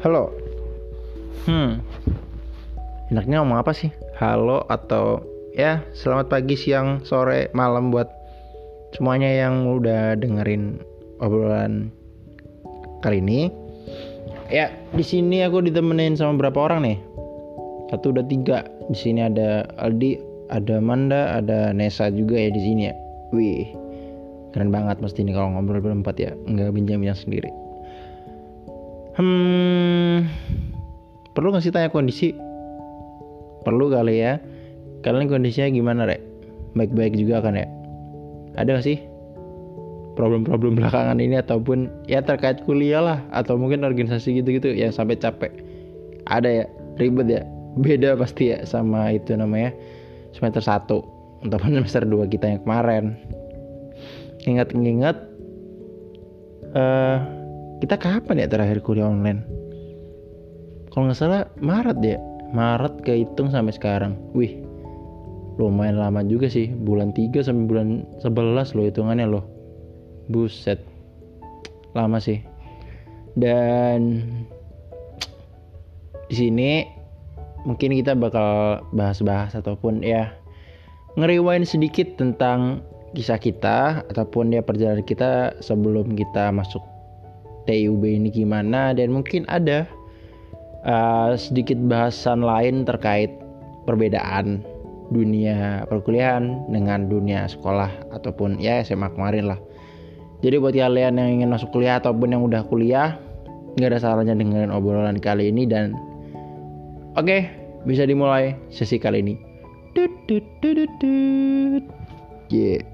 Halo. Hmm. Enaknya ngomong apa sih? Halo atau ya selamat pagi, siang, sore, malam buat semuanya yang udah dengerin obrolan kali ini. Ya, di sini aku ditemenin sama berapa orang nih? Satu udah tiga. Di sini ada Aldi, ada Manda, ada Nesa juga ya di sini ya. Wih, keren banget mesti ini kalau ngobrol berempat ya, nggak bincang-bincang sendiri. Hmm, perlu nggak sih tanya kondisi? Perlu kali ya. Kalian kondisinya gimana, Rek? Baik-baik juga kan ya? Ada gak sih problem-problem belakangan ini ataupun ya terkait kuliah lah atau mungkin organisasi gitu-gitu yang sampai capek? Ada ya, ribet ya. Beda pasti ya sama itu namanya semester 1 ataupun semester 2 kita yang kemarin. Ingat-ingat eh uh, kita kapan ya terakhir kuliah online? Kalau nggak salah Maret ya. Maret kehitung sampai sekarang. Wih lumayan lama juga sih. Bulan 3 sampai bulan 11 loh hitungannya loh. Buset. Lama sih. Dan di sini mungkin kita bakal bahas-bahas ataupun ya ngeriwain sedikit tentang kisah kita ataupun ya perjalanan kita sebelum kita masuk TUB ini gimana dan mungkin ada uh, sedikit bahasan lain terkait perbedaan dunia perkuliahan dengan dunia sekolah ataupun ya SMA kemarin lah. Jadi buat kalian yang ingin masuk kuliah ataupun yang udah kuliah nggak ada salahnya dengerin obrolan kali ini dan oke okay, bisa dimulai sesi kali ini. Yeah.